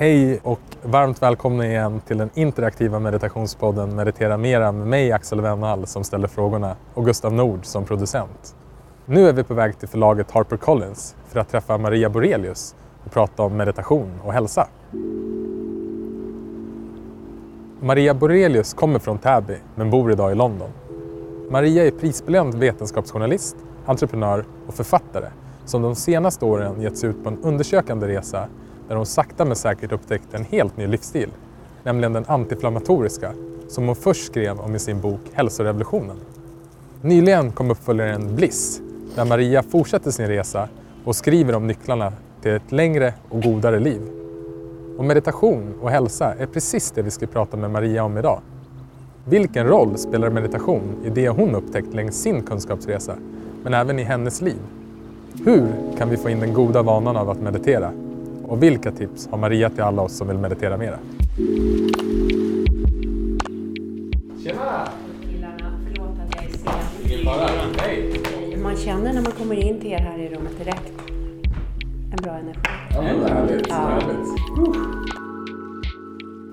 Hej och varmt välkomna igen till den interaktiva meditationspodden Meditera Mera med mig Axel Wennall som ställer frågorna och Gustav Nord som producent. Nu är vi på väg till förlaget HarperCollins för att träffa Maria Borelius och prata om meditation och hälsa. Maria Borelius kommer från Täby men bor idag i London. Maria är prisbelönt vetenskapsjournalist, entreprenör och författare som de senaste åren gett sig ut på en undersökande resa där hon sakta men säkert upptäckte en helt ny livsstil, nämligen den antiinflammatoriska, som hon först skrev om i sin bok Hälsorevolutionen. Nyligen kom uppföljaren Bliss, där Maria fortsätter sin resa och skriver om nycklarna till ett längre och godare liv. Och meditation och hälsa är precis det vi ska prata med Maria om idag. Vilken roll spelar meditation i det hon upptäckt längs sin kunskapsresa, men även i hennes liv? Hur kan vi få in den goda vanan av att meditera? Och vilka tips har Maria till alla oss som vill meditera mera? Tjena! killarna. Förlåt att jag är sen. Ingen fara. Hej! Man känner när man kommer in till er här i rummet direkt en bra energi. Ja, vad härligt. Ja. härligt.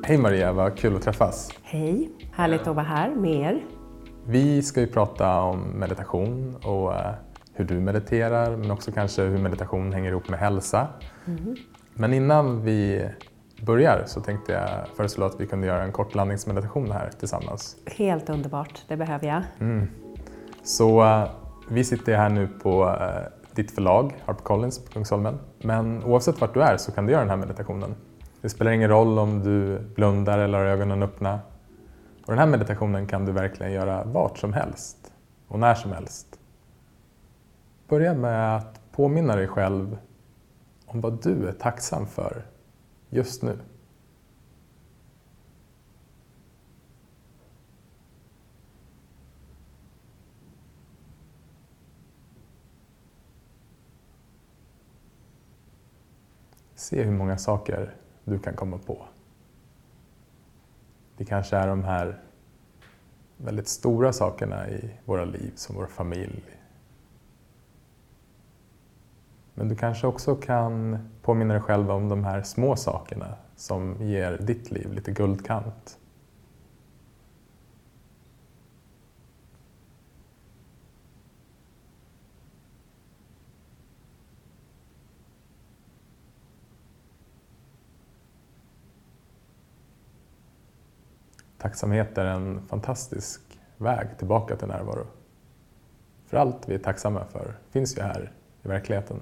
Hej Maria, vad kul att träffas. Hej, härligt att vara här med er. Vi ska ju prata om meditation och eh, hur du mediterar, men också kanske hur meditation hänger ihop med hälsa. Men innan vi börjar så tänkte jag föreslå att vi kunde göra en kort landningsmeditation här tillsammans. Helt underbart, det behöver jag. Så eh, vi sitter här nu på eh, ditt förlag, HarperCollins på Kungsholmen. Men oavsett vart du är så kan du göra den här meditationen. Det spelar ingen roll om du blundar eller har ögonen öppna. Och den här meditationen kan du verkligen göra vart som helst och när som helst. Börja med att påminna dig själv om vad du är tacksam för just nu. Se hur många saker du kan komma på. Det kanske är de här väldigt stora sakerna i våra liv, som vår familj. Men du kanske också kan påminna dig själv om de här små sakerna som ger ditt liv lite guldkant. Tacksamhet är en fantastisk väg tillbaka till närvaro. För allt vi är tacksamma för finns ju här i verkligheten.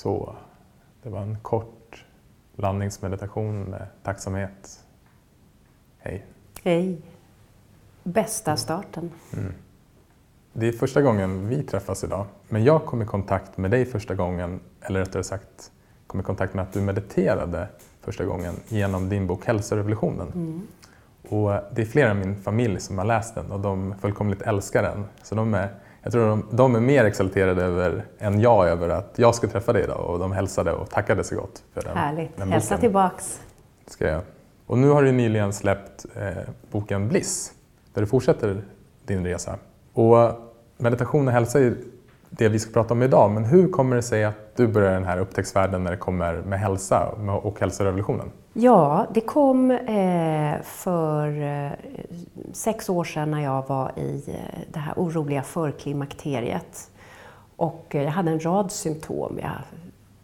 Så, det var en kort landningsmeditation med tacksamhet. Hej. Hej. Bästa starten. Det är första gången vi träffas idag, men jag kom i kontakt med dig första gången, eller rättare sagt kom i kontakt med att du mediterade första gången genom din bok Hälsorevolutionen. Och det är flera i min familj som har läst den och de fullkomligt älskar den. Så de är, jag tror de, de är mer exalterade över, än jag över att jag ska träffa dig idag och de hälsade och tackade så gott för den, Härligt. den Hälsa tillbaks. Ska jag. Och nu har du nyligen släppt eh, boken Bliss, där du fortsätter din resa. Och meditation och hälsa är det vi ska prata om idag, men hur kommer det sig att du börjar den här upptäcktsvärlden när det kommer med hälsa och hälsorevolutionen? Ja, det kom eh, för eh, sex år sedan när jag var i eh, det här oroliga förklimakteriet. Och jag hade en rad symptom. Jag hade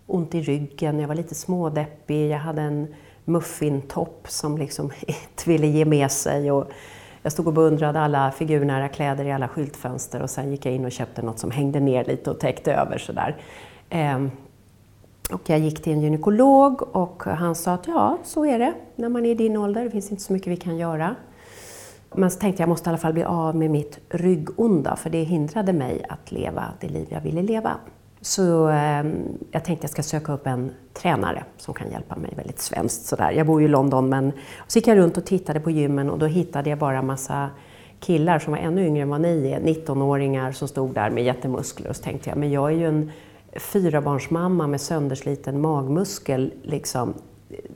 ont i ryggen, jag var lite smådeppig, jag hade en muffintopp som liksom inte ville ge med sig. Och jag stod och beundrade alla figurnära kläder i alla skyltfönster och sen gick jag in och köpte något som hängde ner lite och täckte över sådär. Ehm, och jag gick till en gynekolog och han sa att ja, så är det när man är i din ålder. Det finns inte så mycket vi kan göra. Men så tänkte jag, jag måste i alla fall bli av med mitt ryggonda för det hindrade mig att leva det liv jag ville leva. Så eh, jag tänkte jag ska söka upp en tränare som kan hjälpa mig väldigt svenskt sådär. Jag bor ju i London men så gick jag runt och tittade på gymmen och då hittade jag bara massa killar som var ännu yngre än vad ni är, 19-åringar som stod där med jättemuskler och så tänkte jag, men jag är ju en fyrabarnsmamma med söndersliten magmuskel, liksom,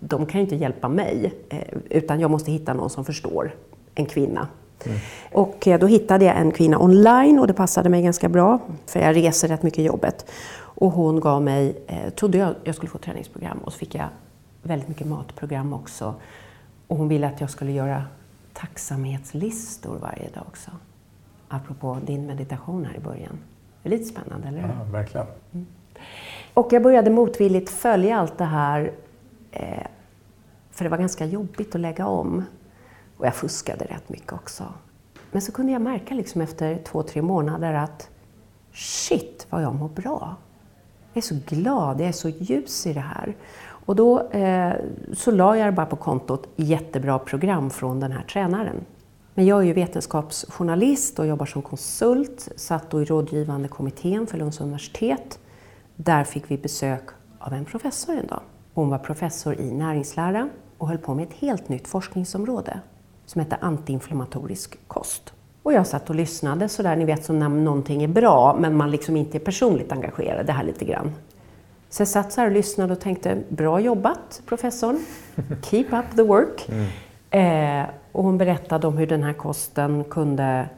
de kan ju inte hjälpa mig. Eh, utan jag måste hitta någon som förstår en kvinna. Mm. Och eh, då hittade jag en kvinna online och det passade mig ganska bra, för jag reser rätt mycket i jobbet. Och hon gav mig, eh, trodde jag jag skulle få träningsprogram och så fick jag väldigt mycket matprogram också. Och hon ville att jag skulle göra tacksamhetslistor varje dag också. Apropå din meditation här i början. Det är lite spännande, eller hur? Ja, verkligen. Mm. Och jag började motvilligt följa allt det här, eh, för det var ganska jobbigt att lägga om. Och jag fuskade rätt mycket också. Men så kunde jag märka liksom efter två, tre månader att shit vad jag mår bra. Jag är så glad, jag är så ljus i det här. Och då eh, så la jag det bara på kontot jättebra program från den här tränaren. Men jag är ju vetenskapsjournalist och jobbar som konsult, satt då i rådgivande kommittén för Lunds universitet. Där fick vi besök av en professor en dag. Hon var professor i näringslära och höll på med ett helt nytt forskningsområde som hette antiinflammatorisk kost. Och jag satt och lyssnade sådär, ni vet som när någonting är bra men man liksom inte är personligt engagerad, det här lite grann. Så jag satt så här och lyssnade och tänkte, bra jobbat professorn, keep up the work. Mm. Eh, och hon berättade om hur den här kosten kunde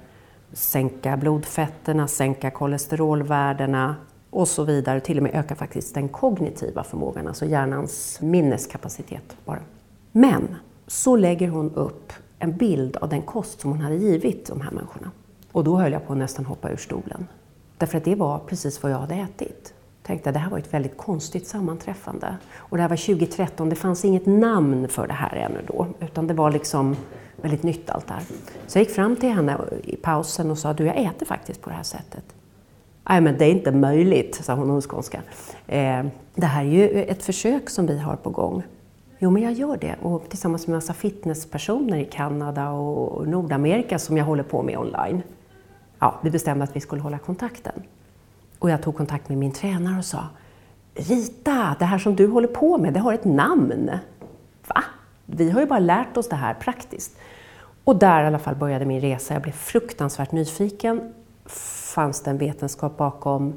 sänka blodfetterna, sänka kolesterolvärdena och så vidare. Till och med öka faktiskt den kognitiva förmågan, alltså hjärnans minneskapacitet bara. Men så lägger hon upp en bild av den kost som hon hade givit de här människorna. Och då höll jag på att nästan hoppa ur stolen. Därför att det var precis vad jag hade ätit. Tänkte att det här var ett väldigt konstigt sammanträffande. Och det här var 2013, det fanns inget namn för det här ännu då, utan det var liksom väldigt nytt allt det här. Så jag gick fram till henne i pausen och sa, du jag äter faktiskt på det här sättet. Nej men det är inte möjligt, sa hon på skånska. Eh, det här är ju ett försök som vi har på gång. Jo, men jag gör det. Och tillsammans med en massa fitnesspersoner i Kanada och Nordamerika som jag håller på med online. Ja, vi bestämde att vi skulle hålla kontakten. Och jag tog kontakt med min tränare och sa Rita, det här som du håller på med, det har ett namn. Va? Vi har ju bara lärt oss det här praktiskt. Och där i alla fall började min resa. Jag blev fruktansvärt nyfiken. Fanns det en vetenskap bakom?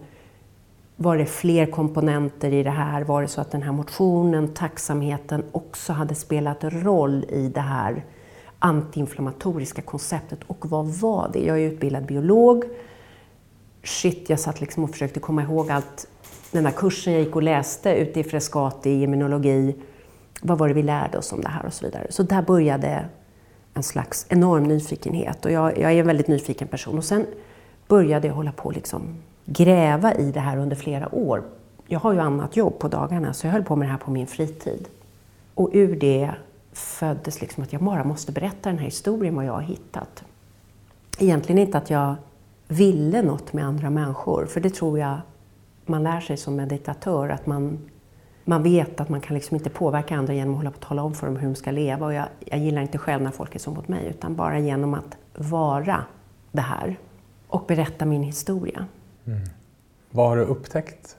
Var det fler komponenter i det här? Var det så att den här motionen, tacksamheten, också hade spelat roll i det här antiinflammatoriska konceptet? Och vad var det? Jag är utbildad biolog. Shit, jag satt liksom och försökte komma ihåg allt. Den där kursen jag gick och läste ute i Frescati i immunologi. Vad var det vi lärde oss om det här och så vidare. Så där började en slags enorm nyfikenhet. Och jag, jag är en väldigt nyfiken person. Och sen började jag hålla på liksom gräva i det här under flera år. Jag har ju annat jobb på dagarna så jag höll på med det här på min fritid. Och ur det föddes liksom att jag bara måste berätta den här historien, vad jag har hittat. Egentligen inte att jag ville något med andra människor, för det tror jag man lär sig som meditatör, att man, man vet att man kan liksom inte påverka andra genom att hålla på och tala om för dem hur de ska leva. Och jag, jag gillar inte själv när folk är så mot mig, utan bara genom att vara det här och berätta min historia. Mm. Vad har du upptäckt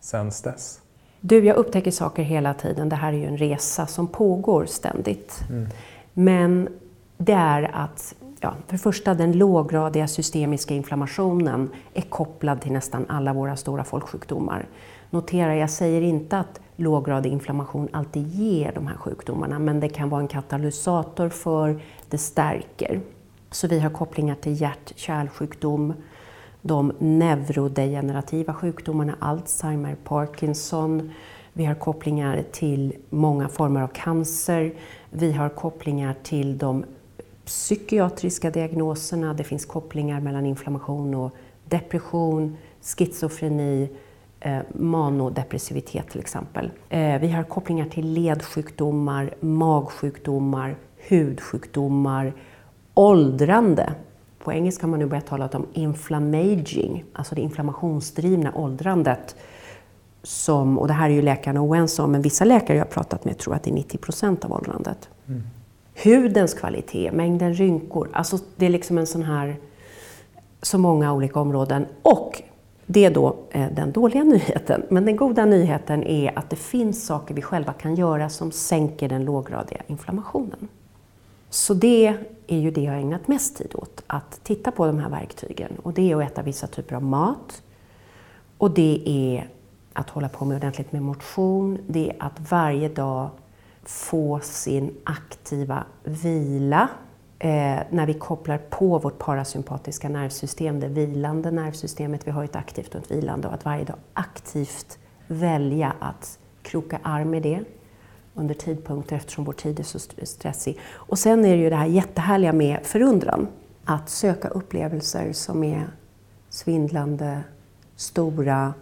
sen dess? Du, jag upptäcker saker hela tiden. Det här är ju en resa som pågår ständigt. Mm. Men det är att, ja, för det första, den låggradiga systemiska inflammationen är kopplad till nästan alla våra stora folksjukdomar. Notera, jag säger inte att låggradig inflammation alltid ger de här sjukdomarna, men det kan vara en katalysator för, det stärker. Så vi har kopplingar till hjärt-kärlsjukdom, de neurodegenerativa sjukdomarna Alzheimer, Parkinson. Vi har kopplingar till många former av cancer. Vi har kopplingar till de psykiatriska diagnoserna. Det finns kopplingar mellan inflammation och depression, schizofreni, eh, manodepressivitet till exempel. Eh, vi har kopplingar till ledsjukdomar, magsjukdomar, hudsjukdomar, åldrande på engelska har man nu börjat tala om inflammaging, alltså det inflammationsdrivna åldrandet. Som, och det här är ju läkarna oense om, men vissa läkare jag har pratat med tror att det är 90 procent av åldrandet. Mm. Hudens kvalitet, mängden rynkor, alltså det är liksom en sån här, så många olika områden. Och det är då eh, den dåliga nyheten. Men den goda nyheten är att det finns saker vi själva kan göra som sänker den låggradiga inflammationen. Så det är ju det jag har ägnat mest tid åt, att titta på de här verktygen. Och det är att äta vissa typer av mat. Och det är att hålla på med ordentligt med motion, det är att varje dag få sin aktiva vila. Eh, när vi kopplar på vårt parasympatiska nervsystem, det vilande nervsystemet, vi har ett aktivt och ett vilande, och att varje dag aktivt välja att kroka arm med det under tidpunkter eftersom vår tid är så stressig. Och sen är det ju det här jättehärliga med förundran. Att söka upplevelser som är svindlande, stora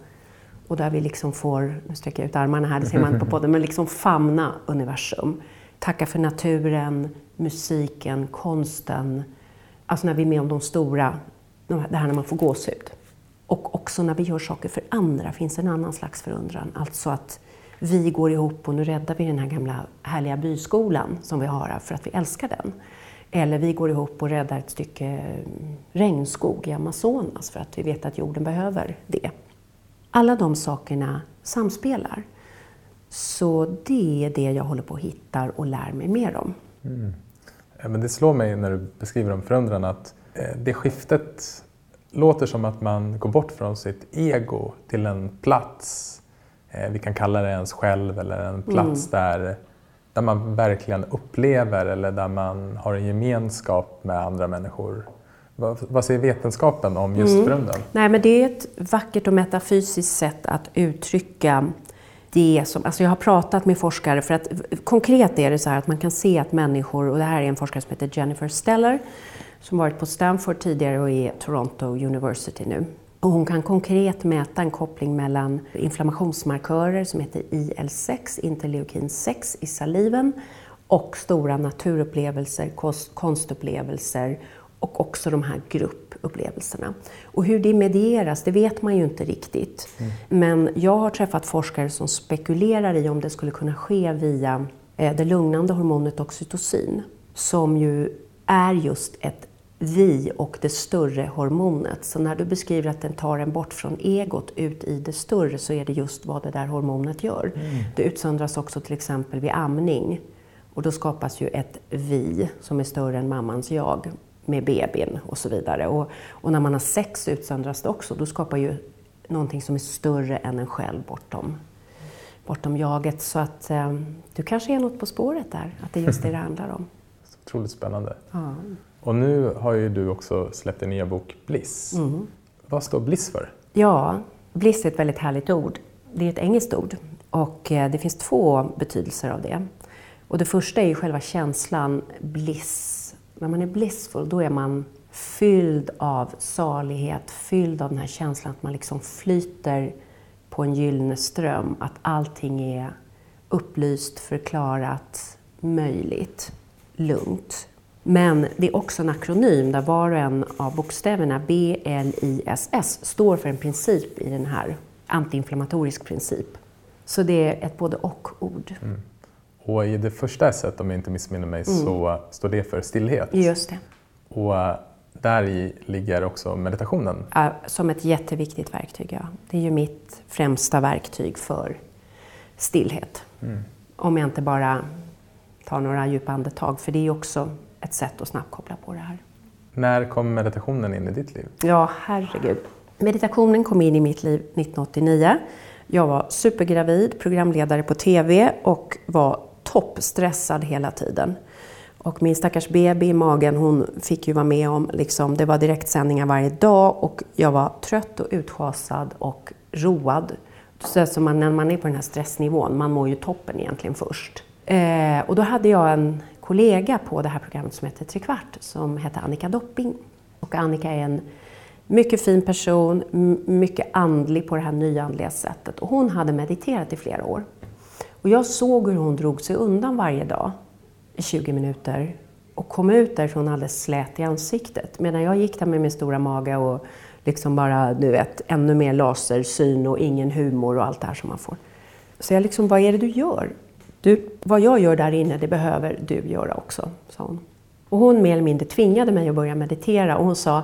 och där vi liksom får, nu sträcker jag ut armarna här, det ser man inte på podden, men liksom famna universum. Tacka för naturen, musiken, konsten. Alltså när vi är med om de stora, det här när man får gåshud. Och också när vi gör saker för andra finns en annan slags förundran. Alltså att vi går ihop och nu räddar vi den här gamla härliga byskolan som vi har här för att vi älskar den. Eller vi går ihop och räddar ett stycke mm, regnskog i Amazonas för att vi vet att jorden behöver det. Alla de sakerna samspelar. Så det är det jag håller på att hitta och lär mig mer om. Mm. Men det slår mig när du beskriver om förundran att eh, det skiftet låter som att man går bort från sitt ego till en plats, vi kan kalla det ens själv eller en plats mm. där, där man verkligen upplever eller där man har en gemenskap med andra människor. Vad, vad säger vetenskapen om just mm. förundran? Nej, men det är ett vackert och metafysiskt sätt att uttrycka det som, alltså jag har pratat med forskare för att konkret är det så här att man kan se att människor, och det här är en forskare som heter Jennifer Steller, som varit på Stanford tidigare och är Toronto University nu. Och hon kan konkret mäta en koppling mellan inflammationsmarkörer som heter IL6, interleukin 6 i saliven, och stora naturupplevelser, konstupplevelser och också de här gruppupplevelserna. Och hur det medieras, det vet man ju inte riktigt. Mm. Men jag har träffat forskare som spekulerar i om det skulle kunna ske via eh, det lugnande hormonet oxytocin, som ju är just ett vi och det större hormonet. Så när du beskriver att den tar en bort från egot ut i det större så är det just vad det där hormonet gör. Mm. Det utsöndras också till exempel vid amning. Och då skapas ju ett vi som är större än mammans jag med bebisen och så vidare. Och, och, när man har sex utsöndras det också. Då skapar ju någonting som är större än en själv bortom, bortom jaget. Så att eh, du kanske är något på spåret där, att det är just det det handlar om. Så otroligt spännande. Ja. Och nu har ju du också släppt din nya bok Bliss. Mm. Vad står Bliss för? Ja, Bliss är ett väldigt härligt ord. Det är ett engelskt ord och eh, det finns två betydelser av det. Och det första är ju själva känslan bliss. När man är blissful, då är man fylld av salighet, fylld av den här känslan att man liksom flyter på en gyllene ström, att allting är upplyst, förklarat, möjligt, lugnt. Men det är också en akronym där var och en av bokstäverna BLISS står för en princip i den här antiinflammatorisk princip. Så det är ett både och-ord. Mm. Och i det första S, om jag inte missminner mig, mm. så står det för stillhet. Just det. Och eh, där i ligger också meditationen. Ja, som ett jätteviktigt verktyg, ja. Det är ju mitt främsta verktyg för stillhet. Mm. Om jag inte bara tar några djupa andetag, för det är också ett sätt att snabbt koppla på det här. När kom meditationen in i ditt liv? Ja, herregud. Meditationen kom in i mitt liv 1989. Jag var supergravid, programledare på TV och var toppstressad hela tiden. Och min stackars baby i magen, hon fick ju vara med om, liksom, det var direktsändningar varje dag och jag var trött och utschasad och road. Så som man, när man är på den här stressnivån, man mår ju toppen egentligen först. Eh, och då hade jag en kollega på det här programmet som heter Trekvart som hette Annika Dopping. Och Annika är en mycket fin person, mycket andlig på det här nyandliga sättet. Och hon hade mediterat i flera år. Och jag såg hur hon drog sig undan varje dag i 20 minuter och kom ut därifrån alldeles slät i ansiktet. Medan jag gick där med min stora mage och liksom bara, du vet, ännu mer lasersyn och ingen humor och allt det här som man får. Så jag liksom, vad är det du gör? Du, vad jag gör där inne, det behöver du göra också, sa hon. Och hon mer eller mindre tvingade mig att börja meditera och hon sa,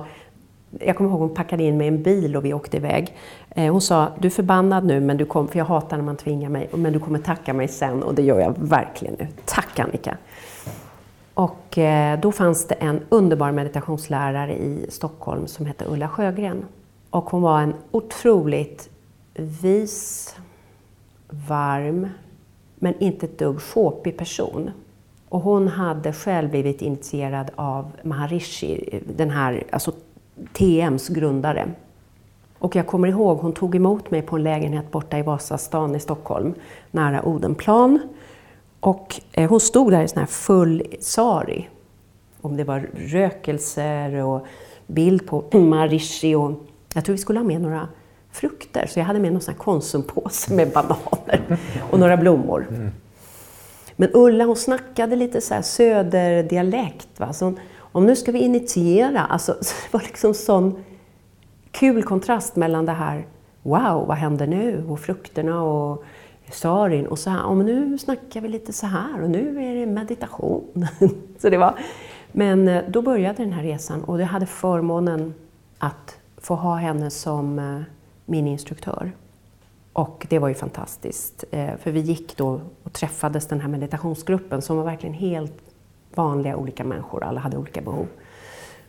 jag kommer ihåg hon packade in mig i en bil och vi åkte iväg. Eh, hon sa, du är förbannad nu, men du kom, för jag hatar när man tvingar mig, men du kommer tacka mig sen och det gör jag verkligen nu. Tack Annika! Och eh, då fanns det en underbar meditationslärare i Stockholm som hette Ulla Sjögren. Och hon var en otroligt vis, varm, men inte ett dugg sjåpig person. Och hon hade själv blivit initierad av Maharishi, den här, alltså TMs grundare. Och jag kommer ihåg, hon tog emot mig på en lägenhet borta i Vasastan i Stockholm, nära Odenplan. Och eh, hon stod där i sån här full sari. Om det var rökelser och bild på Maharishi och jag tror vi skulle ha med några frukter, så jag hade med någon sån här konsumpåse med bananer och några blommor. Mm. Men Ulla hon snackade lite så här söderdialekt. Va? Så hon, om nu ska vi initiera, alltså, det var liksom sån kul kontrast mellan det här Wow, vad händer nu? Och frukterna och sarin. Och så här, om nu snackar vi lite så här och nu är det meditation. så det var, men eh, då började den här resan och jag hade förmånen att få ha henne som eh, min instruktör. Och det var ju fantastiskt, eh, för vi gick då och träffades den här meditationsgruppen som var verkligen helt vanliga olika människor, alla hade olika behov.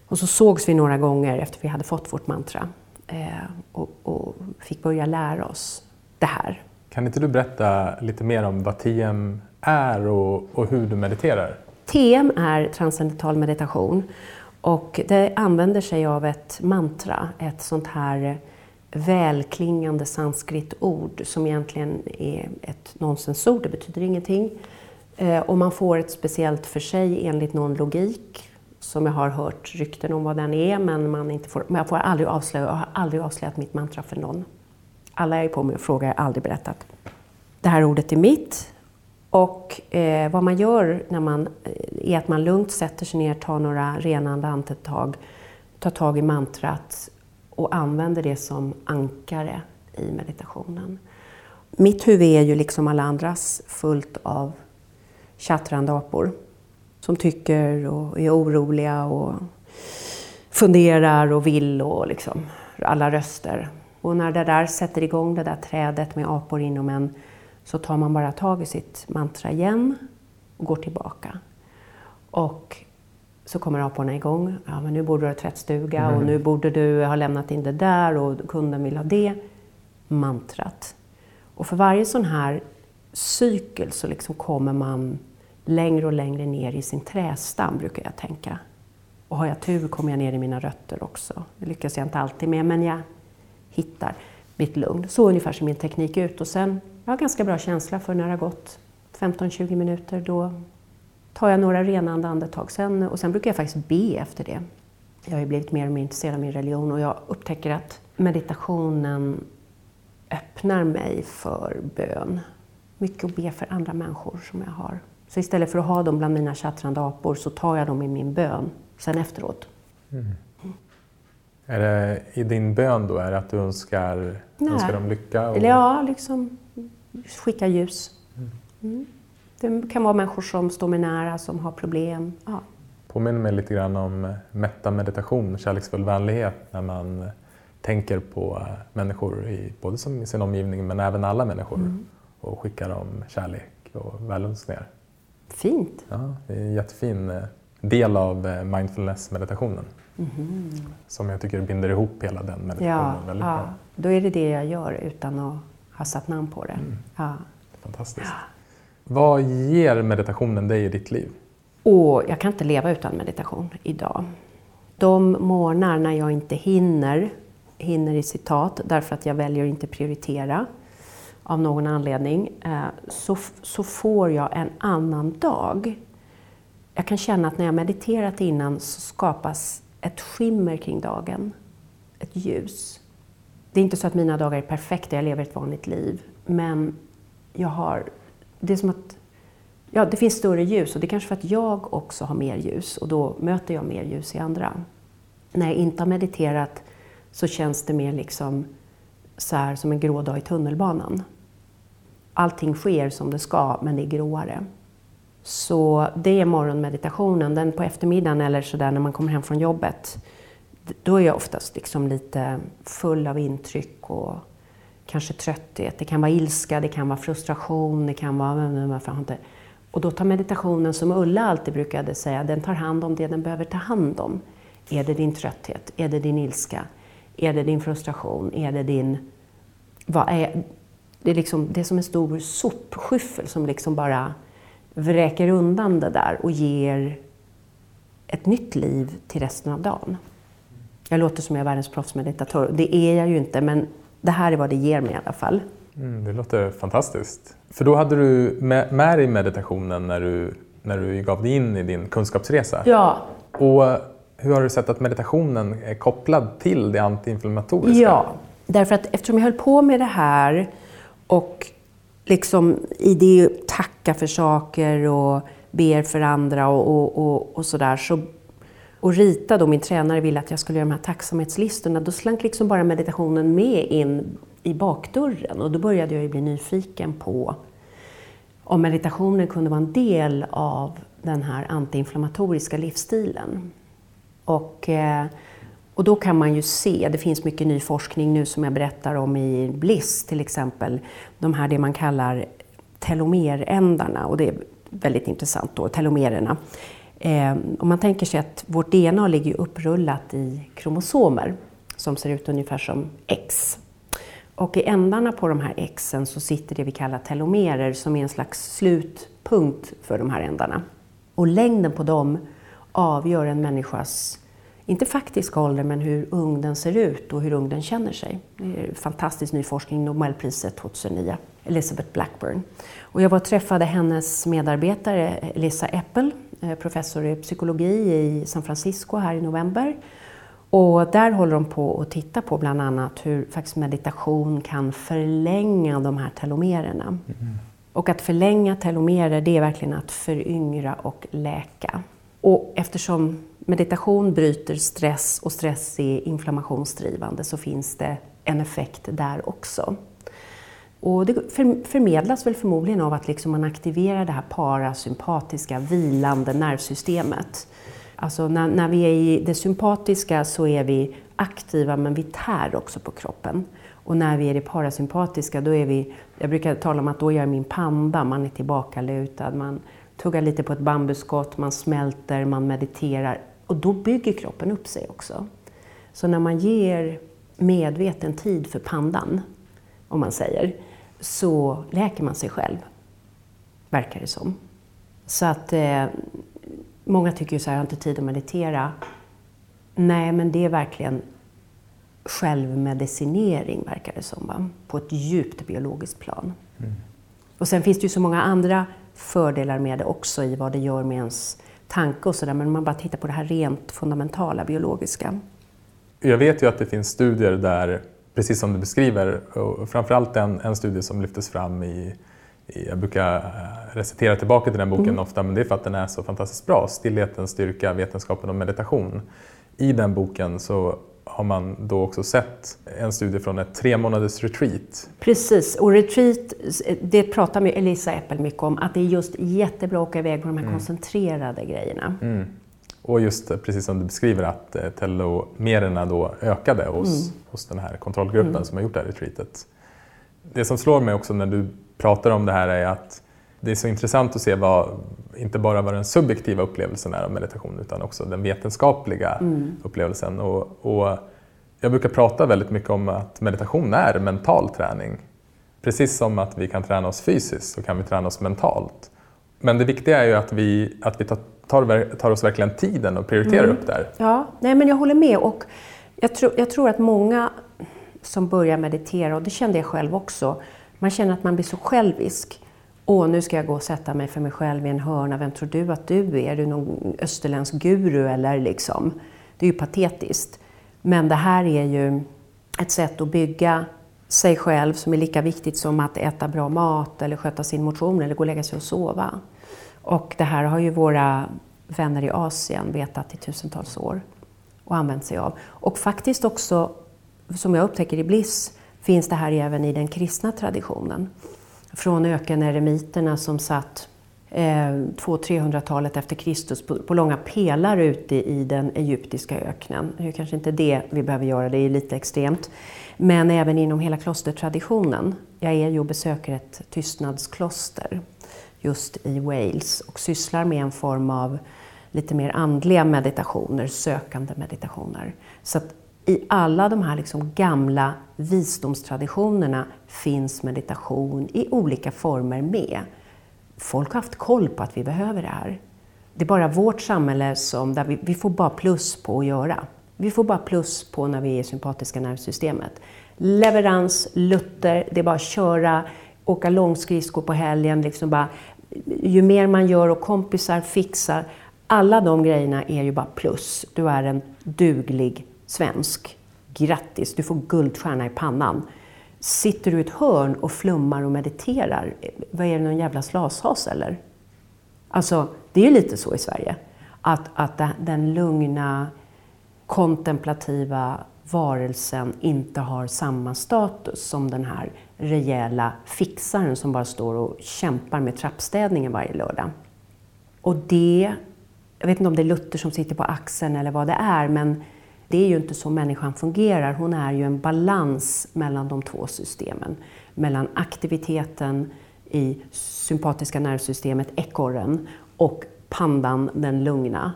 Och så sågs vi några gånger efter vi hade fått vårt mantra eh, och, och fick börja lära oss det här. Kan inte du berätta lite mer om vad TM är och, och hur du mediterar? TM är transcendental meditation och det använder sig av ett mantra, ett sånt här välklingande sanskritord som egentligen är ett nonsensord, det betyder ingenting. Eh, och man får ett speciellt för sig enligt någon logik som jag har hört rykten om vad den är, men man inte får, men jag får aldrig avslöja, jag har aldrig avslöjat mitt mantra för någon. Alla jag är på mig och frågar, jag har aldrig berättat. Det här ordet är mitt. Och eh, vad man gör när man, eh, är att man lugnt sätter sig ner, tar några renande andetag, tar tag i mantrat och använder det som ankare i meditationen. Mitt huvud är ju liksom alla andras fullt av tjattrande apor som tycker och är oroliga och funderar och vill och liksom alla röster. Och när det där sätter igång det där trädet med apor inom en så tar man bara tag i sitt mantra igen och går tillbaka. Och så kommer aporna igång. Ja, men nu borde du ha tvättstuga mm. och nu borde du ha lämnat in det där och kunden vill ha det. Mantrat. Och för varje sån här cykel så liksom kommer man längre och längre ner i sin trästam, brukar jag tänka. Och har jag tur kommer jag ner i mina rötter också. Det lyckas jag inte alltid med, men jag hittar mitt lugn. Så ungefär ser min teknik ut. Och sen, jag har ganska bra känsla för när det har gått 15-20 minuter. Då tar jag några renande andetag. Sen, och sen brukar jag faktiskt be efter det. Jag har blivit mer och mer intresserad av min religion och jag upptäcker att meditationen öppnar mig för bön. Mycket att be för andra människor som jag har. Så istället för att ha dem bland mina tjattrande apor så tar jag dem i min bön sen efteråt. Mm. Är det i din bön då, är det att du önskar, önskar dem lycka? Och... Ja, liksom skicka ljus. Mm. Det kan vara människor som står mig nära, som har problem. Ja. Påminner mig lite grann om mätta meditation, kärleksfull vänlighet, när man tänker på människor, i, både som i sin omgivning men även alla människor mm. och skickar dem kärlek och välönskningar. Fint! Ja, det är en jättefin eh, del av eh, mindfulness-meditationen. Mm. Som jag tycker binder ihop hela den meditationen ja, väldigt ja. bra. Då är det det jag gör utan att ha satt namn på det. Mm. Ja. Fantastiskt. Vad ger meditationen dig i ditt liv? Och jag kan inte leva utan meditation idag. De morgnar när jag inte hinner, hinner i citat, därför att jag väljer att inte prioritera av någon anledning, eh, så, så får jag en annan dag. Jag kan känna att när jag mediterat innan så skapas ett skimmer kring dagen, ett ljus. Det är inte så att mina dagar är perfekta, jag lever ett vanligt liv, men jag har, det är som att ja, det finns större ljus och det är kanske för att jag också har mer ljus och då möter jag mer ljus i andra. När jag inte har mediterat så känns det mer liksom så här, som en grå dag i tunnelbanan. Allting sker som det ska, men det är gråare. Så det är morgonmeditationen. Den på eftermiddagen eller så där när man kommer hem från jobbet, då är jag oftast liksom lite full av intryck och kanske trötthet. Det kan vara ilska, det kan vara frustration, det kan vara... Och då tar meditationen, som Ulla alltid brukade säga, den tar hand om det den behöver ta hand om. Är det din trötthet? Är det din ilska? Är det din frustration? Är det din vad är, det, är liksom, det är som en stor sopskyffel som liksom bara vräker undan det där och ger ett nytt liv till resten av dagen. Jag låter som jag är världens proffsmeditatör. Det är jag ju inte, men det här är vad det ger mig i alla fall. Mm, det låter fantastiskt. För då hade du med, med dig meditationen när du, när du gav dig in i din kunskapsresa. Ja. Och hur har du sett att meditationen är kopplad till det antiinflammatoriska? Ja, därför att eftersom jag höll på med det här och liksom i det tacka för saker och ber för andra och, och, och, och sådär. Så, och Rita, då, min tränare, ville att jag skulle göra de här tacksamhetslistorna. Då slank liksom bara meditationen med in i bakdörren och då började jag ju bli nyfiken på om meditationen kunde vara en del av den här antiinflammatoriska livsstilen. Och, eh, och då kan man ju se, det finns mycket ny forskning nu som jag berättar om i Bliss till exempel, de här det man kallar telomerändarna och det är väldigt intressant då, telomererna. Eh, om man tänker sig att vårt DNA ligger upprullat i kromosomer som ser ut ungefär som X. Och i ändarna på de här Xen så sitter det vi kallar telomerer som är en slags slutpunkt för de här ändarna. Och längden på dem avgör en människas, inte faktiska ålder, men hur ung den ser ut och hur ung den känner sig. Det är fantastisk ny forskning, Nobelpriset 2009, Elizabeth Blackburn. Och jag var och träffade hennes medarbetare Elisa Apple, professor i psykologi i San Francisco här i november. Och där håller de på att titta på bland annat hur faktiskt meditation kan förlänga de här telomererna. Mm. Och att förlänga telomerer, det är verkligen att föryngra och läka. Och eftersom meditation bryter stress och stress är inflammationsdrivande så finns det en effekt där också. Och det förmedlas väl förmodligen av att liksom man aktiverar det här parasympatiska vilande nervsystemet. Alltså när, när vi är i det sympatiska så är vi aktiva men vi tär också på kroppen. Och när vi är i det parasympatiska då är vi, jag brukar tala om att då är jag min panda, man är tillbakalutad, man tuggar lite på ett bambuskott, man smälter, man mediterar. Och då bygger kroppen upp sig också. Så när man ger medveten tid för pandan, om man säger, så läker man sig själv, verkar det som. Så att eh, många tycker ju så här, jag har inte tid att meditera. Nej, men det är verkligen självmedicinering, verkar det som, va? på ett djupt biologiskt plan. Mm. Och sen finns det ju så många andra fördelar med det också i vad det gör med ens tanke och sådär, men om man bara tittar på det här rent fundamentala biologiska. Jag vet ju att det finns studier där, precis som du beskriver, och framförallt en, en studie som lyftes fram i, i jag brukar eh, recitera tillbaka till den boken mm. ofta, men det är för att den är så fantastiskt bra. Stillhetens styrka, vetenskapen och meditation. I den boken så har man då också sett en studie från ett tre månaders retreat. Precis, och retreat, det pratar med Elisa Eppel mycket om, att det är just jättebra att åka iväg på de här mm. koncentrerade grejerna. Mm. Och just precis som du beskriver att eh, telomererna då ökade hos, mm. hos den här kontrollgruppen mm. som har gjort det här retreatet. Det som slår mig också när du pratar om det här är att det är så intressant att se vad, inte bara vad den subjektiva upplevelsen är av meditation utan också den vetenskapliga mm. upplevelsen. Och, och, jag brukar prata väldigt mycket om att meditation är mental träning. Precis som att vi kan träna oss fysiskt så kan vi träna oss mentalt. Men det viktiga är ju att vi, att vi tar, tar, oss verkligen tiden och prioriterar mm. upp där. Ja, nej men jag håller med. Och jag, tro, jag tror att många som börjar meditera, och det kände jag själv också, man känner att man blir så självisk. Åh, nu ska jag gå och sätta mig för mig själv i en hörna. Vem tror du att du är? Är du någon österländsk guru eller liksom? Det är ju patetiskt. Men det här är ju ett sätt att bygga sig själv som är lika viktigt som att äta bra mat eller sköta sin motion eller gå och lägga sig och sova. Och det här har ju våra vänner i Asien vetat i tusentals år och använt sig av. Och faktiskt också, som jag upptäcker i Bliss, finns det här även i den kristna traditionen från ökeneremiterna som satt eh, 200-300-talet efter Kristus på, på, långa pelare ute i den egyptiska öknen. Det är kanske inte det vi behöver göra, det är lite extremt. Men även inom hela klostertraditionen. Jag är ju och besöker ett tystnadskloster just i Wales och sysslar med en form av lite mer andliga meditationer, sökande meditationer. Så i alla de här liksom gamla visdomstraditionerna finns meditation i olika former med. Folk har haft koll på att vi behöver det här. Det är bara vårt samhälle som, där vi, vi får bara plus på att göra. Vi får bara plus på när vi är i sympatiska nervsystemet. Leverans, Luther, det är bara att köra, åka långskridskor på helgen. Liksom bara, ju mer man gör och kompisar fixar, alla de grejerna är ju bara plus. Du är en duglig svensk. Grattis, du får guldstjärna i pannan. Sitter du i ett hörn och flummar och mediterar, vad är det, någon jävla slashas eller? Alltså, det är ju lite så i Sverige. Att, att den lugna, kontemplativa varelsen inte har samma status som den här rejäla fixaren som bara står och kämpar med trappstädningen varje lördag. Och det, jag vet inte om det är Luther som sitter på axeln eller vad det är, men det är ju inte så människan fungerar. Hon är ju en balans mellan de två systemen. Mellan aktiviteten i sympatiska nervsystemet, ekorren, och pandan, den lugna.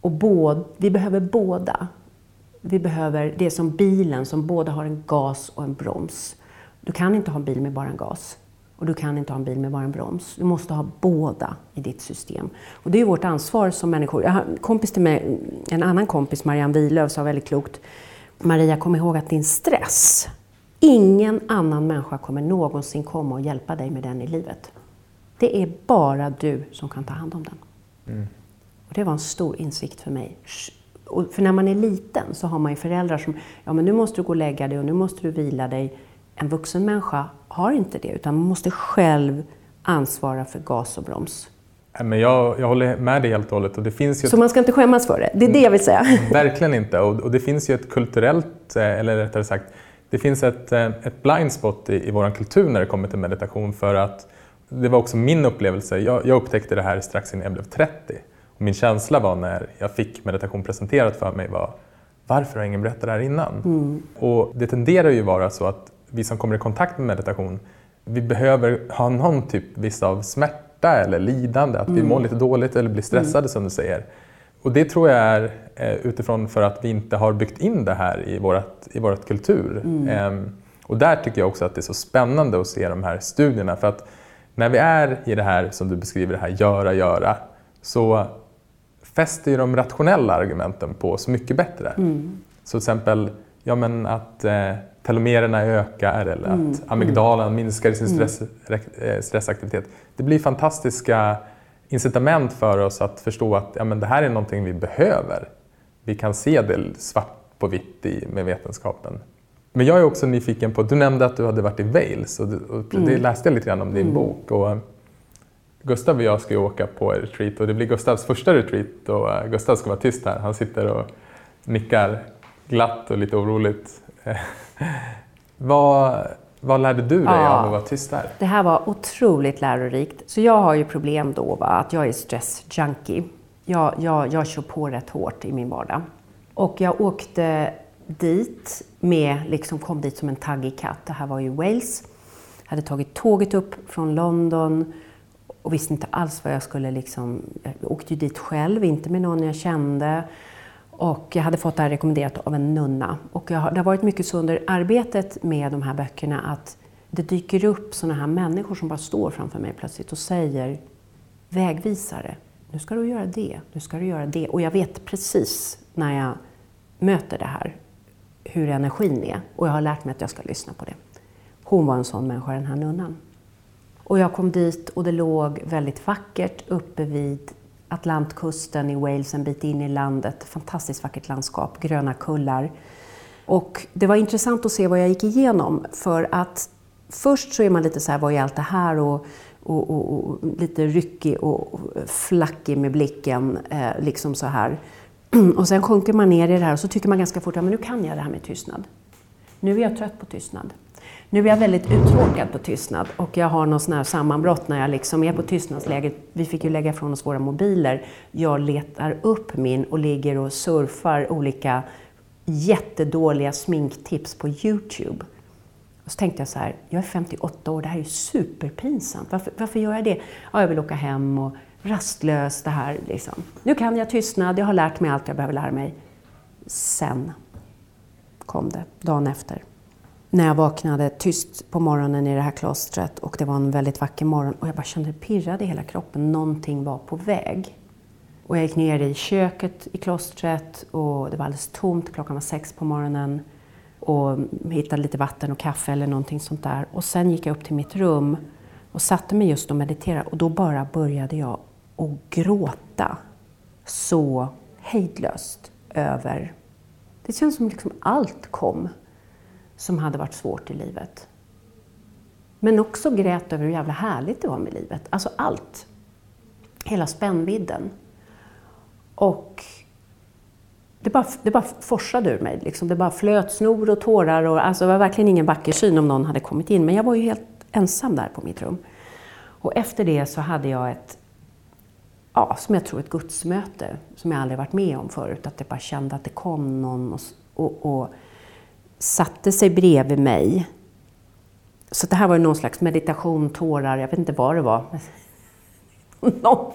Och både, vi behöver båda. Vi behöver, det som bilen som både har en gas och en broms. Du kan inte ha en bil med bara en gas. Och du kan inte ha en bil med bara en broms. Du måste ha båda i ditt system. Och det är vårt ansvar som människor. Jag har en kompis till mig, en annan kompis, Marianne Wilöf, sa väldigt klokt. Maria, kom ihåg att din stress, ingen annan människa kommer någonsin komma och hjälpa dig med den i livet. Det är bara du som kan ta hand om den. Mm. Och det var en stor insikt för mig. Och för när man är liten så har man ju föräldrar som, ja men nu måste du gå och lägga dig och nu måste du vila dig. En vuxen människa har inte det, utan man måste själv ansvara för gas och broms. Men jag, jag håller med dig helt och hållet. Och det finns ju så ett... man ska inte skämmas för det? Det är det jag vill säga. Verkligen inte. Och, och det finns ju ett kulturellt, eh, eller rättare sagt, det finns ett, eh, ett blind spot i, i vår kultur när det kommer till meditation. För att det var också min upplevelse. Jag, jag upptäckte det här strax innan jag blev 30. Och min känsla var när jag fick meditation presenterat för mig var varför har ingen berättat det här innan? Mm. Och det tenderar ju vara så att vi som kommer i kontakt med meditation, vi behöver ha någon typ viss av smärta eller lidande, att vi mm. mår lite dåligt eller blir stressade mm. som du säger. Och det tror jag är eh, utifrån för att vi inte har byggt in det här i vårt i vårat kultur. Mm. Ehm, och där tycker jag också att det är så spännande att se de här studierna. För att när vi är i det här som du beskriver, det här göra, göra, så fäster ju de rationella argumenten på oss mycket bättre. Mm. Så till exempel ja, men att eh, telomererna ökar eller mm. att amygdalan minskar i sin mm. stress, eh, stressaktivitet. Det blir fantastiska incitament för oss att förstå att ja, men det här är någonting vi behöver. Vi kan se det svart på vitt i, med vetenskapen. Men jag är också nyfiken på, du nämnde att du hade varit i Wales och, och det mm. läste jag lite grann om din mm. bok. Och Gustav och jag ska ju åka på retreat och det blir Gustavs första retreat och uh, Gustav ska vara tyst här. Han sitter och nickar glatt och lite oroligt. Vad, vad lärde du dig ja, av att vara tyst där? Det här var otroligt lärorikt. Så jag har ju problem då, va? att jag är stressjunkie. Jag, jag, jag kör på rätt hårt i min vardag. Och jag åkte dit med, liksom kom dit som en taggig katt. Det här var ju Wales. Jag hade tagit tåget upp från London och visste inte alls vad jag skulle liksom... Jag åkte ju dit själv, inte med någon jag kände. Och jag hade fått det här rekommenderat av en nunna. Och jag, det har varit mycket så under arbetet med de här böckerna att det dyker upp sådana här människor som bara står framför mig plötsligt och säger vägvisare. Nu ska du göra det, nu ska du göra det. Och jag vet precis när jag möter det här hur energin är. Och jag har lärt mig att jag ska lyssna på det. Hon var en sån människa, den här nunnan. Och jag kom dit och det låg väldigt vackert uppe vid Atlantkusten i Wales, en bit in i landet. Fantastiskt vackert landskap, gröna kullar. Och det var intressant att se vad jag gick igenom för att först så är man lite så här, vad är allt det här? Och, och, och, och lite ryckig och flackig med blicken, eh, liksom så här. Och sen sjunker man ner i det här och så tycker man ganska fort, ja men nu kan jag det här med tystnad. Nu är jag trött på tystnad. Nu är jag väldigt uttråkad på tystnad och jag har någon sån här sammanbrott när jag liksom är på tystnadsläget. Vi fick ju lägga ifrån oss våra mobiler. Jag letar upp min och ligger och surfar olika jättedåliga sminktips på Youtube. Och så tänkte jag så här, jag är 58 år, det här är ju superpinsamt. Varför, varför gör jag det? Ja, jag vill åka hem och rastlös det här. Liksom. Nu kan jag tystnad, jag har lärt mig allt jag behöver lära mig. Sen kom det dagen efter. När jag vaknade tyst på morgonen i det här klostret och det var en väldigt vacker morgon och jag bara kände det pirrade i hela kroppen. Någonting var på väg. Och jag gick ner i köket i klostret och det var alldeles tomt. Klockan var sex på morgonen. Och hittade lite vatten och kaffe eller någonting sånt där. Och sen gick jag upp till mitt rum och satte mig just och mediterade. Och då bara började jag att gråta så hejdlöst över... Det känns som liksom allt kom som hade varit svårt i livet. Men också grät över hur jävla härligt det var med livet. Alltså allt. Hela spännvidden. Och det bara, det bara forsade ur mig. Liksom. Det bara flöt snor och tårar. Och, alltså, det var verkligen ingen vacker syn om någon hade kommit in. Men jag var ju helt ensam där på mitt rum. Och efter det så hade jag ett, ja, som jag tror ett gudsmöte som jag aldrig varit med om förut. Att jag bara kände att det kom någon och, och, och satte sig bredvid mig. Så det här var någon slags meditation, tårar, jag vet inte vad det var.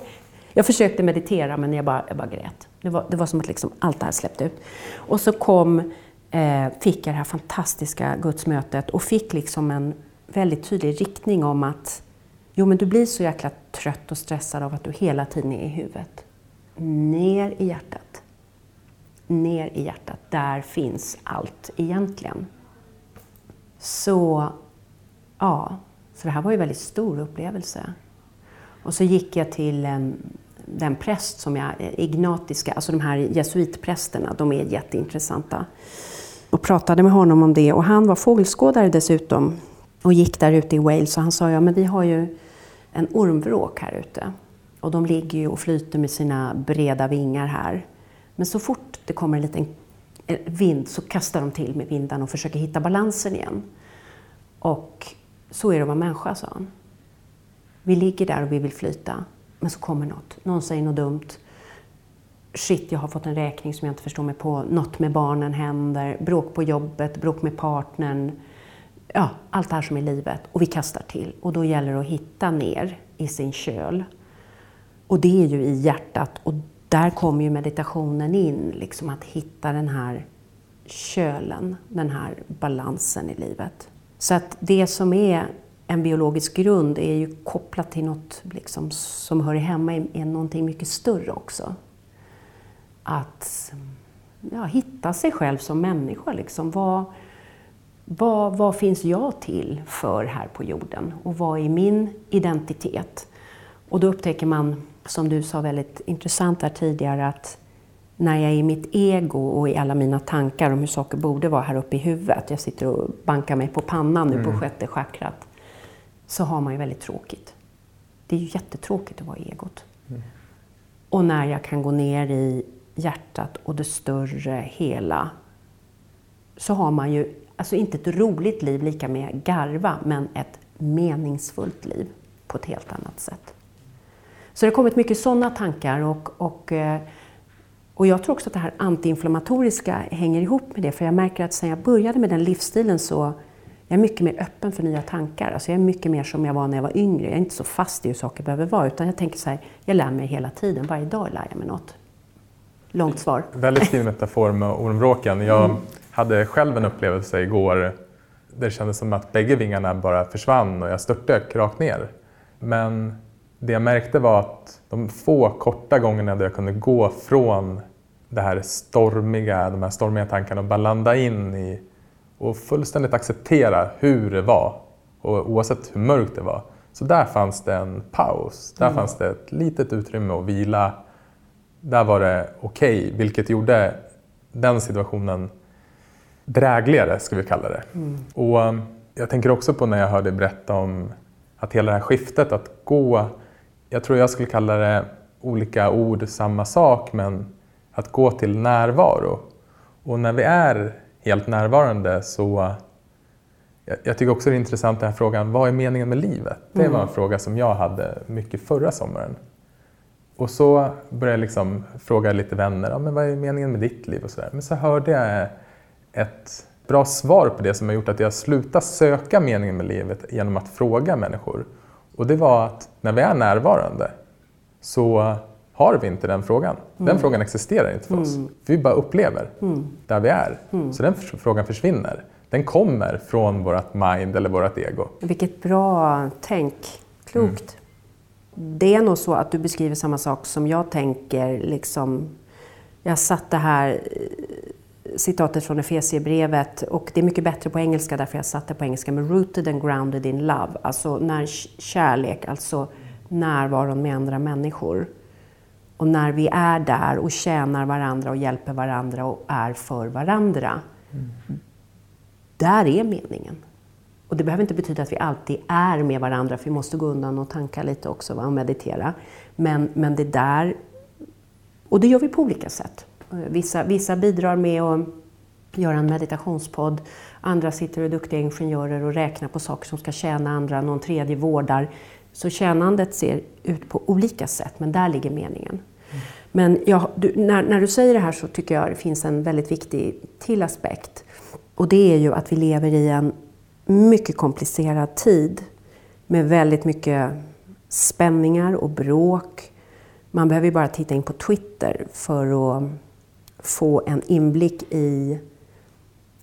Jag försökte meditera men jag bara, jag bara grät. Det var, det var som att liksom allt det här släppte ut. Och så kom, eh, fick jag det här fantastiska gudsmötet och fick liksom en väldigt tydlig riktning om att jo men du blir så jäkla trött och stressad av att du hela tiden är i huvudet. Ner i hjärtat. Ner i hjärtat. Där finns allt egentligen. Så, ja, så det här var ju en väldigt stor upplevelse. Och så gick jag till ehm, den präst som jag, eh, ignatiska, alltså de här jesuitprästerna, de är jätteintressanta. Och pratade med honom om det och han var fågelskådare dessutom och gick där ute i Wales och han sa ja men vi har ju en ormvråk här ute och de ligger ju och flyter med sina breda vingar här. Men så fort det kommer en liten eh, vind så kastar de till med vindarna och försöker hitta balansen igen. Och så är det att vara människa, sa han. Vi ligger där och vi vill flyta, men så kommer något. Någon säger något dumt. Shit, jag har fått en räkning som jag inte förstår mig på. Något med barnen händer. Bråk på jobbet, bråk med partnern. Ja, allt det här som är livet. Och vi kastar till. Och då gäller det att hitta ner i sin köl. Och det är ju i hjärtat. Och där kommer ju meditationen in. Liksom att hitta den här kölen, den här balansen i livet. Så att det som är en biologisk grund är ju kopplat till något liksom, som hör hemma i, i någonting mycket större också. Att ja, hitta sig själv som människa. Liksom. Vad, vad, vad finns jag till för här på jorden? Och vad är min identitet? Och då upptäcker man, som du sa väldigt intressant här tidigare, att när jag är i mitt ego och i alla mina tankar om hur saker borde vara här uppe i huvudet, jag sitter och bankar mig på pannan nu mm. på sjätte chakrat, så har man ju väldigt tråkigt. Det är ju jättetråkigt att vara egot. Mm. Och när jag kan gå ner i hjärtat och det större hela så har man ju, alltså inte ett roligt liv lika med garva, men ett meningsfullt liv på ett helt annat sätt. Så det har kommit mycket sådana tankar och, och, eh, och jag tror också att det här antiinflammatoriska hänger ihop med det, för jag märker att sen jag började med den livsstilen så jag är mycket mer öppen för nya tankar. Alltså jag är mycket mer som jag var när jag var yngre. Jag är inte så fast i hur saker behöver vara. Utan jag tänker så här, jag lär mig hela tiden. Varje dag lär jag mig något. Långt svar. Väldigt fin metafor med ormvråken. Jag mm. hade själv en upplevelse igår där det kändes som att bägge vingarna bara försvann och jag störtdök rakt ner. Men det jag märkte var att de få korta gångerna där jag kunde gå från det här stormiga, de här stormiga tankarna och bara landa in i och fullständigt acceptera hur det var. Och oavsett hur mörkt det var. Så där fanns det en paus. Där mm. fanns det ett litet utrymme att vila. Där var det okej, okay, vilket gjorde den situationen drägligare, ska vi kalla det. Mm. Och um, jag tänker också på när jag hörde berätta om att hela det här skiftet att gå, jag tror jag skulle kalla det olika ord, samma sak, men att gå till närvaro. Och när vi är helt närvarande så jag, tycker också det är intressant den här frågan, vad är meningen med livet? Det var en mm. fråga som jag hade mycket förra sommaren. Och så började jag liksom fråga lite vänner, ja, men vad är meningen med ditt liv? och så där. Men så hörde jag ett bra svar på det som har gjort att jag slutat söka meningen med livet genom att fråga människor. Och det var att när vi är närvarande så har vi inte den frågan. Den Mm. frågan existerar inte för oss. Vi bara upplever där vi är. Mm. Så den frågan försvinner. Den kommer från vårt mind eller vårt ego. Vilket bra tänk. Klokt. Det är nog så att du beskriver samma sak som jag tänker. Liksom, jag satte här eh, citatet från Efesierbrevet och det är mycket bättre på engelska därför jag satte på engelska med rooted and grounded in love. Alltså när kärlek, alltså närvaron med andra människor. Och när vi är där och tjänar varandra och hjälper varandra och är för varandra. Där är meningen. Och det behöver inte betyda att vi alltid är med varandra, för vi måste gå undan och tanka lite också va, och meditera. Men, men det där, och det gör vi på olika sätt. Vissa, vissa bidrar med att göra en meditationspodd, andra sitter och är duktiga ingenjörer och räknar på saker som ska tjäna andra, någon tredje vårdar. Så tjänandet ser ut på olika sätt, men där ligger meningen. Men jag, du, när, när du säger det här så tycker jag det finns en väldigt viktig till aspekt. Och det är ju att vi lever i en mycket komplicerad tid med väldigt mycket spänningar och bråk. Man behöver ju bara titta in på Twitter för att få en inblick i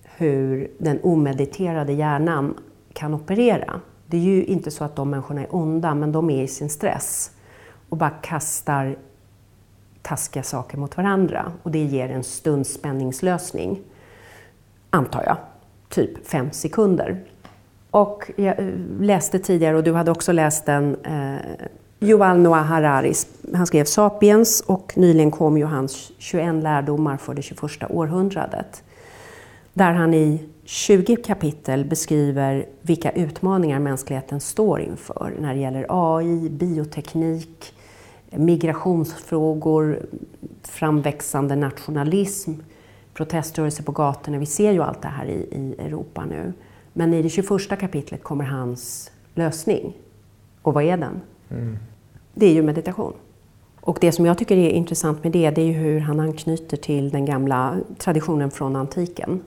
hur den omediterade hjärnan kan operera. Det är ju inte så att de människorna är onda, men de är i sin stress och bara kastar taskiga saker mot varandra. Och det ger en stunds spänningslösning, antar jag. Typ fem sekunder. Och jag eh, läste tidigare, och du hade också läst den, eh, Yuval Noah Hararis. Han skrev Sapiens och nyligen kom ju hans 21 lärdomar för det 21 århundradet. Där han i 20 kapitel beskriver vilka utmaningar mänskligheten står inför när det gäller AI, bioteknik, migrationsfrågor, framväxande nationalism, proteströrelser på gatorna. Vi ser ju allt det här i, i Europa nu. Men i det 21 kapitlet kommer hans lösning. Och vad är den? Det är ju meditation. Och det som jag tycker är intressant med det, det är ju hur han anknyter till den gamla traditionen från antiken.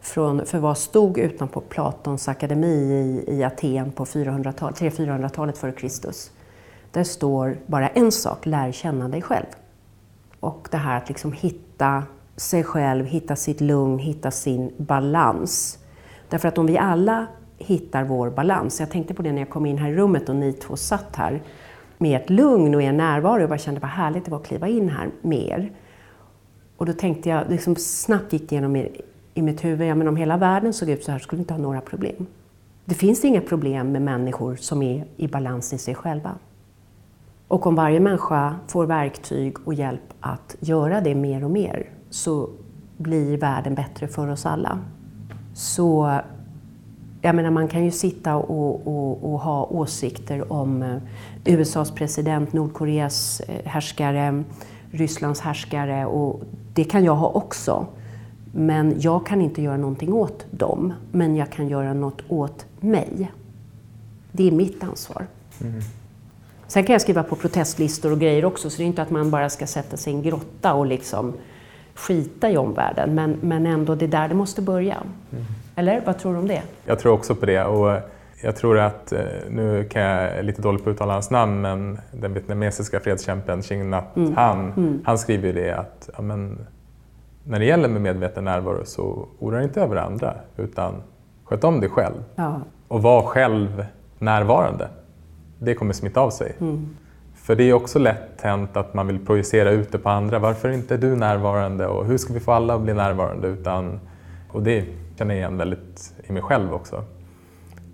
Från, för vad stod utanpå Platons akademi i, i Aten på 400-talet, 300-400-talet före Kristus? Där står bara en sak, lär känna dig själv. Och det här att liksom hitta sig själv, hitta sitt lugn, hitta sin balans. Därför att om vi alla hittar vår balans, jag tänkte på det när jag kom in här i rummet och ni två satt här med ert lugn och er närvaro, jag bara kände vad härligt det var att kliva in här med er. Och då tänkte jag, liksom snabbt gick det igenom i, i mitt huvud, ja men om hela världen såg ut så här skulle vi inte ha några problem. Det finns inga problem med människor som är i balans i sig själva. Och om varje människa får verktyg och hjälp att göra det mer och mer så blir världen bättre för oss alla. Så jag menar, man kan ju sitta och, och, och ha åsikter om eh, USAs president, Nordkoreas eh, härskare, Rysslands härskare och det kan jag ha också. Men jag kan inte göra någonting åt dem, men jag kan göra något åt mig. Det är mitt ansvar. Sen kan jag skriva på protestlistor och grejer också, så det är inte att man bara ska sätta sig i en grotta och liksom skita i omvärlden. Men, men ändå, det är där det måste börja. Eller vad tror du om det? Jag tror också på det. Och jag tror att, eh, nu kan jag lite dåligt på att uttala hans namn, men den vietnamesiska fredskämpen Ching Nhat Han, han skriver ju det att ja, men, när det gäller med medveten närvaro så oroa inte över andra, utan sköt om dig själv. Ja. Och var själv närvarande. Det kommer smitta av sig. För det är också lätt hänt att man vill projicera ut det på andra. Varför är inte du närvarande? Och hur ska vi få alla att bli närvarande? Utan, och det känner jag igen väldigt i mig själv också.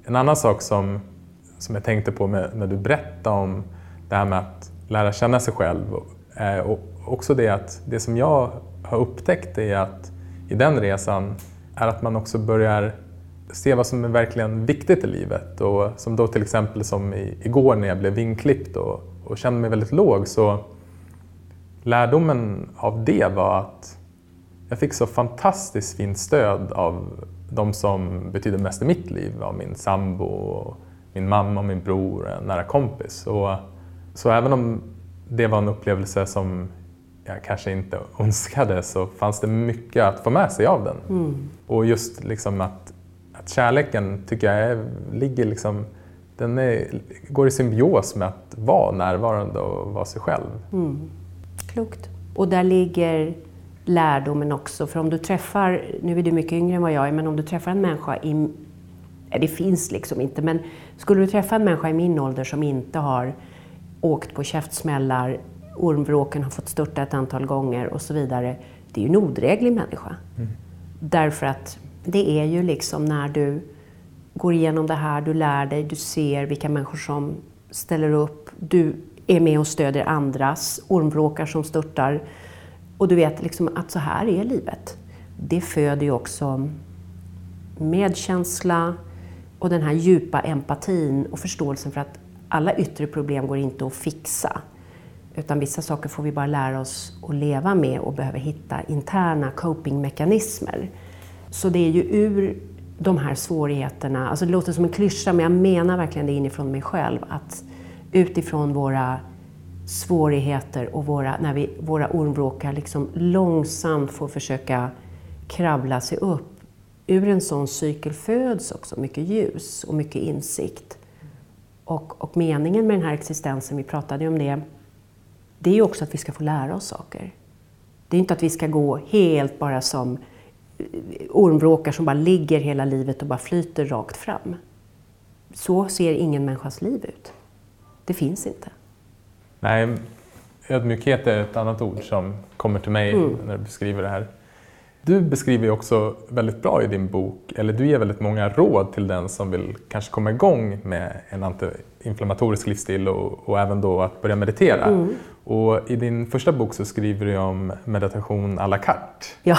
En annan sak som, som jag tänkte på med, när du berättade om det här med att lära känna sig själv. Eh, och, också det att det som jag har upptäckt är att i den resan är att man också börjar se vad som är verkligen viktigt i livet. Och som då till exempel som i, igår när jag blev vinklippt och, och kände mig väldigt låg så lärdomen av det var att jag fick så fantastiskt fint stöd av de som betyder mest i mitt liv. Av min sambo, och min mamma och min bror, en nära kompis. Och, så även om det var en upplevelse som jag kanske inte önskade så fanns det mycket att få med sig av den. Och just liksom att, att kärleken tycker jag är, ligger liksom, den är, går i symbios med att vara närvarande och vara sig själv. Klokt. Och där ligger lärdomen också. För om du träffar, nu är du mycket yngre än vad jag är, men om du träffar en människa i, det finns liksom inte, men skulle du träffa en människa i min ålder som inte har åkt på käftsmällar, ormvråken har fått störta ett antal gånger och så vidare. Det är ju en odräglig människa. Mm. Därför att det är ju liksom när du går igenom det här, du lär dig, du ser vilka människor som ställer upp, du är med och stödjer andras, ormvråkar som störtar. Och du vet liksom att så här är livet. Det föder ju också medkänsla och den här djupa empatin och förståelsen för att alla yttre problem går inte att fixa. Utan vissa saker får vi bara lära oss att leva med och behöver hitta interna copingmekanismer. Så det är ju ur de här svårigheterna, alltså det låter som en klyscha men jag menar verkligen det inifrån mig själv, att utifrån våra svårigheter och våra, när vi, våra ormvråkar liksom långsamt får försöka kravla sig upp. Ur en sån cykel föds också mycket ljus och mycket insikt. Och, och meningen med den här existensen, vi pratade ju om det, det är ju också att vi ska få lära oss saker. Det är inte att vi ska gå helt bara som eh, ormvråkar som bara ligger hela livet och bara flyter rakt fram. Så ser ingen människas liv ut. Det finns inte. Nej, ödmjukhet är ett annat ord som kommer till mig mm. när du beskriver det här. Du beskriver också väldigt bra i din bok, eller du ger väldigt många råd till den som vill kanske komma igång med en antiinflammatorisk livsstil och, och även då att börja meditera. Mm. Och i din första bok så skriver du om meditation à la carte. Ja.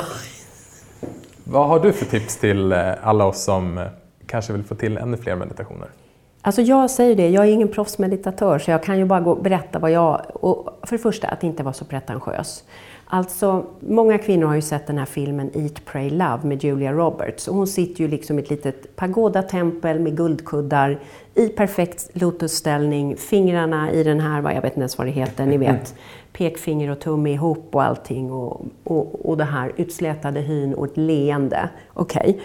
Vad har du för tips till eh, alla oss som eh, kanske vill få till ännu fler meditationer? Alltså jag säger det, jag är ingen proffsmeditatör så jag kan ju bara gå berätta vad jag... Och för det första, att inte vara så pretentiös. Alltså, många kvinnor har ju sett den här filmen Eat, Pray, Love med Julia Roberts. Och hon sitter ju liksom i ett litet pagodatempel med guldkuddar i perfekt lotusställning, fingrarna i den här, vad jag vet inte ens vad det heter, ni vet, pekfinger och tumme ihop och allting och, och, och det här utslätade hyn och ett leende. Okej. Okay.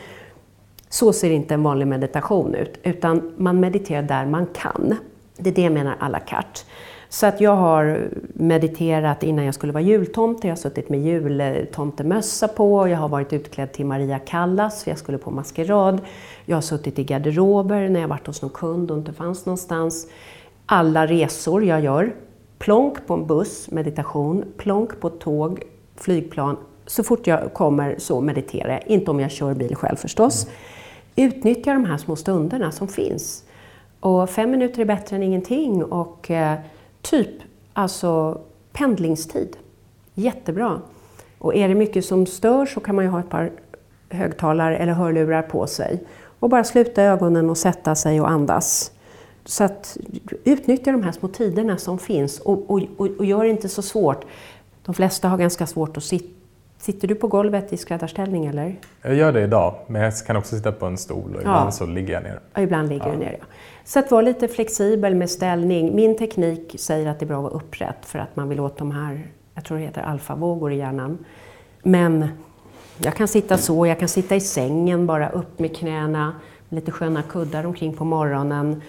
Så ser inte en vanlig meditation ut, utan man mediterar där man kan. Det är det jag menar à la carte. Så att jag har mediterat innan jag skulle vara jultomte, jag har suttit med jultomtemössa på, jag har varit utklädd till Maria Callas för jag skulle på maskerad. Jag har suttit i garderober när jag varit hos någon kund och inte fanns någonstans. Alla resor jag gör, plonk på en buss, meditation, plonk på ett tåg, flygplan. Så fort jag kommer så mediterar jag, inte om jag kör bil själv förstås. Utnyttja de här små stunderna som finns. Och fem minuter är bättre än ingenting och eh, typ alltså pendlingstid. Jättebra. Och är det mycket som stör så kan man ju ha ett par högtalare eller hörlurar på sig och bara sluta ögonen och sätta sig och andas. Så att utnyttja de här små tiderna som finns och, och, och, och gör det inte så svårt. De flesta har ganska svårt att sitta Sitter du på golvet i skräddarställning eller? Jag gör det idag, men jag kan också sitta på en stol och ibland ja. så ligger jag ner. Ja, ibland ligger ja. du ner, ja. Så att vara lite flexibel med ställning. Min teknik säger att det är bra att vara upprätt för att man vill åt de här, jag tror det heter alfavågor i hjärnan. Men jag kan sitta så, jag kan sitta i sängen bara upp med knäna, lite sköna kuddar omkring på morgonen.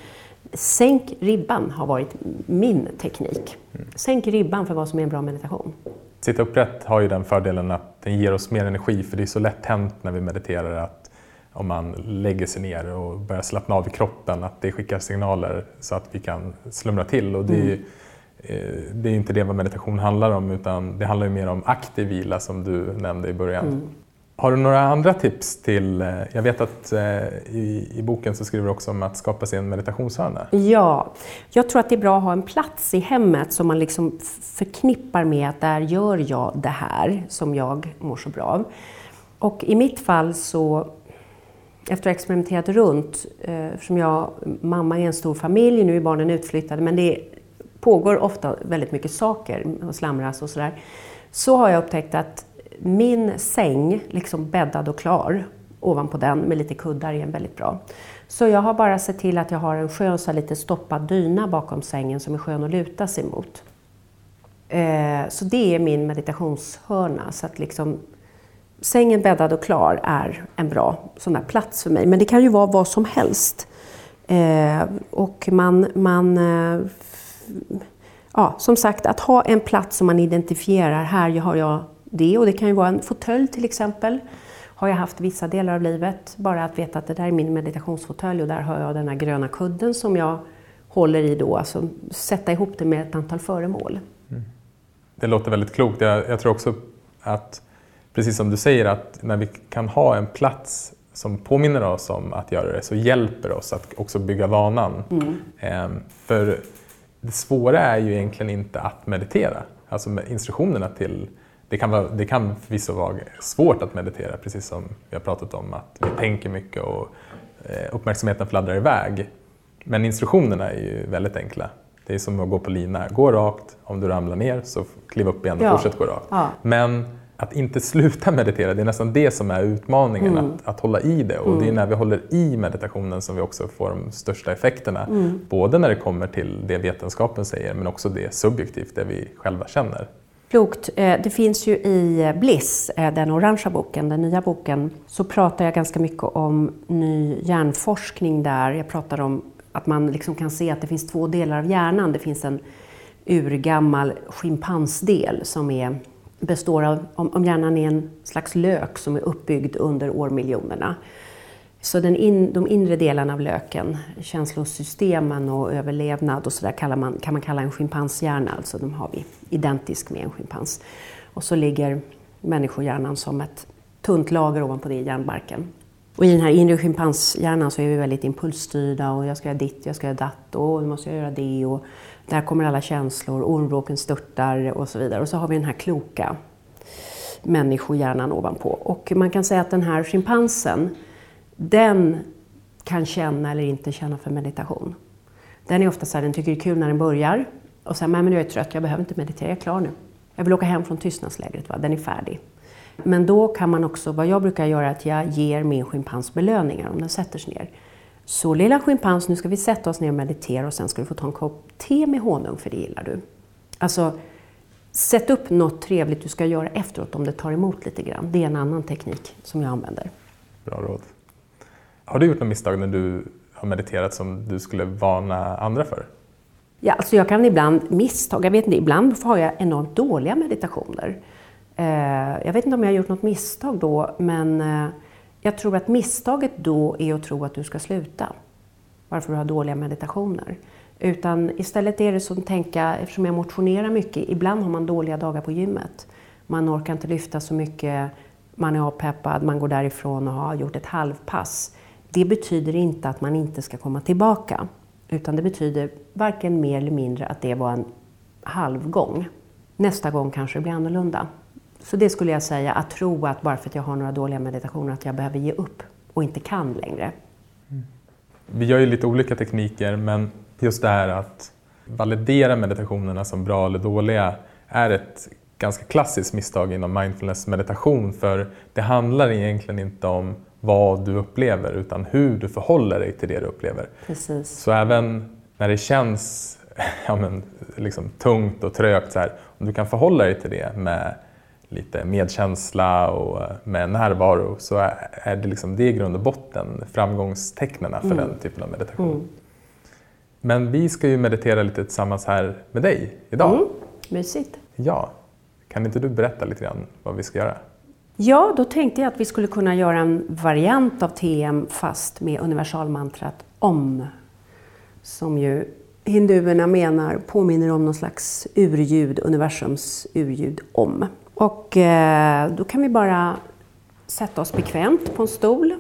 Sänk ribban har varit min teknik. Mm. Sänk ribban för vad som är en bra meditation. Sitta upprätt har ju den fördelen att den ger oss mer energi för det är så lätt hänt när vi mediterar att om man lägger sig ner och börjar slappna av i kroppen att det skickar signaler så att vi kan slumra till. Och det, är, mm. Eh, det är inte det vad meditation handlar om utan det handlar mer om aktiv vila som du nämnde i början. Mm. Har du några andra tips till, eh, jag vet att eh, i, i, boken så skriver du också om att skapa sig en meditationshörna. Ja, jag tror att det är bra att ha en plats i hemmet som man liksom förknippar med att där gör jag det här som jag mår så bra av. Och i mitt fall så, efter att ha experimenterat runt, eh, eftersom jag, mamma är en stor familj, nu är barnen utflyttade, men det pågår ofta väldigt mycket saker och slamras och sådär, så har jag upptäckt att min säng, liksom bäddad och klar, ovanpå den med lite kuddar är väldigt bra. Så jag har bara sett till att jag har en skön så lite stoppad dyna bakom sängen som är skön att luta sig mot. Eh, så det är min meditationshörna. Så att liksom, sängen bäddad och klar är en bra sån där plats för mig. Men det kan ju vara vad som helst. Eh, och man, man eh, ja, som sagt, att ha en plats som man identifierar. Här har jag det och det kan ju vara en fåtölj till exempel. Har jag haft vissa delar av livet. Bara att veta att det där är min meditationsfåtölj och där har jag den här gröna kudden som jag håller i då. Alltså sätta ihop det med ett antal föremål. Mm. Det låter väldigt klokt. Jag, jag tror också att, precis som du säger, att när vi kan ha en plats som påminner oss om att göra det så hjälper oss att också bygga vanan. Mm. Ehm, för det svåra är ju egentligen inte att meditera. Alltså med instruktionerna till det kan, vara, det kan förvisso vara svårt att meditera, precis som vi har pratat om, att vi tänker mycket och eh, uppmärksamheten fladdrar iväg. Men instruktionerna är ju väldigt enkla. Det är som att gå på lina. Gå rakt, om du ramlar ner så kliv upp igen och ja. fortsätt gå rakt. Ja. Men att inte sluta meditera, det är nästan det som är utmaningen, mm. att, att hålla i det. Och mm. det är mm. när vi håller i meditationen som vi också får de största effekterna. Mm. Både när det kommer till det vetenskapen säger, men också det subjektivt, det vi själva känner. Klokt. Eh, det finns ju i Bliss, eh, den orangea boken, den nya boken, så pratar jag ganska mycket om ny hjärnforskning där. Jag pratar om att man liksom kan se att det finns två delar av hjärnan. Det finns en urgammal schimpansdel som är består av, om hjärnan är en slags lök som är uppbyggd under årmiljonerna. Så den in, de inre delarna av löken, känslosystemen och överlevnad och sådär kan man, kan man kalla en schimpanshjärna, alltså de har vi identisk med en schimpans. Och så ligger människohjärnan som ett tunt lager ovanpå det i hjärnbarken. Och i den här inre schimpanshjärnan så är vi väldigt impulsstyrda och jag ska göra ditt, jag ska göra datt och nu måste jag göra det och där kommer alla känslor, ormbråken störtar och så vidare. Och så har vi den här kloka människohjärnan ovanpå. Och man kan säga att den här schimpansen, den kan känna eller inte känna för meditation. Den är ofta så här, den tycker det är kul när den börjar och sen, men jag är trött, jag behöver inte meditera, jag är klar nu. Jag vill åka hem från tystnadslägret, va? den är färdig. Men då kan man också, vad jag brukar göra, är att jag ger min schimpans belöningar om den sätter sig ner. Så lilla schimpans, nu ska vi sätta oss ner och meditera och sen ska du få ta en kopp te med honung för det gillar du. Alltså, sätt upp något trevligt du ska göra efteråt om det tar emot lite grann. Det är en annan teknik som jag använder. Bra råd. Har du gjort något misstag när du har mediterat som du skulle varna andra för? Ja, alltså jag kan ibland misstag, jag vet inte, ibland har jag enormt dåliga meditationer. Eh, jag vet inte om jag har gjort något misstag då, men eh, jag tror att misstaget då är att tro att du ska sluta. Varför du har dåliga meditationer. Utan istället är det som att tänka, eftersom jag motionerar mycket, ibland har man dåliga dagar på gymmet. Man orkar inte lyfta så mycket, man är avpeppad, man går därifrån och har gjort ett halvpass. Det betyder inte att man inte ska komma tillbaka. Utan det betyder varken mer eller mindre att det var en halvgång. Nästa gång kanske det blir annorlunda. Så det skulle jag säga, att tro att bara för att jag har några dåliga meditationer att jag behöver ge upp och inte kan längre. Mm. Vi gör ju lite olika tekniker men just det här att validera meditationerna som bra eller dåliga är ett ganska klassiskt misstag inom mindfulness meditation för det handlar egentligen inte om vad du upplever utan hur du förhåller dig till det du upplever. Precis. Så även när det känns ja, men, liksom, tungt och trögt, så här, om du kan förhålla dig till det med lite medkänsla och eh, med närvaro så är det, liksom, det i grund och botten framgångstecknen för mm. den typen av meditation. Mm. Men vi ska ju meditera lite tillsammans här med dig idag. Mm. Mysigt. Ja. Kan inte du berätta lite grann vad vi ska göra? Ja, då tänkte jag att vi skulle kunna göra en variant av TM fast med universalmantrat OM. Som ju hinduerna menar påminner om någon slags urljud, universums urljud OM. Och eh, då kan vi bara sätta oss bekvämt på en stol.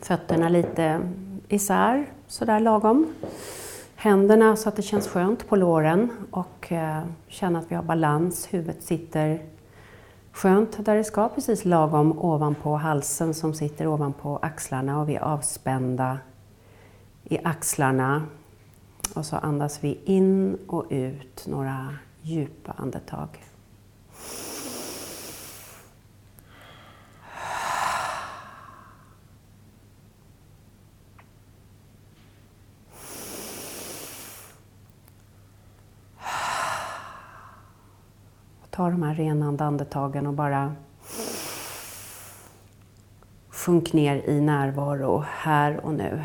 Fötterna lite isär, sådär lagom. Händerna så att det känns skönt på låren och eh, känna att vi har balans. Huvudet sitter skönt där det ska, precis lagom ovanpå halsen som sitter ovanpå axlarna och vi är avspända i axlarna. Och så andas vi in och ut några djupa andetag. Ta de här renande andetagen och bara sjunk ner i närvaro här och nu.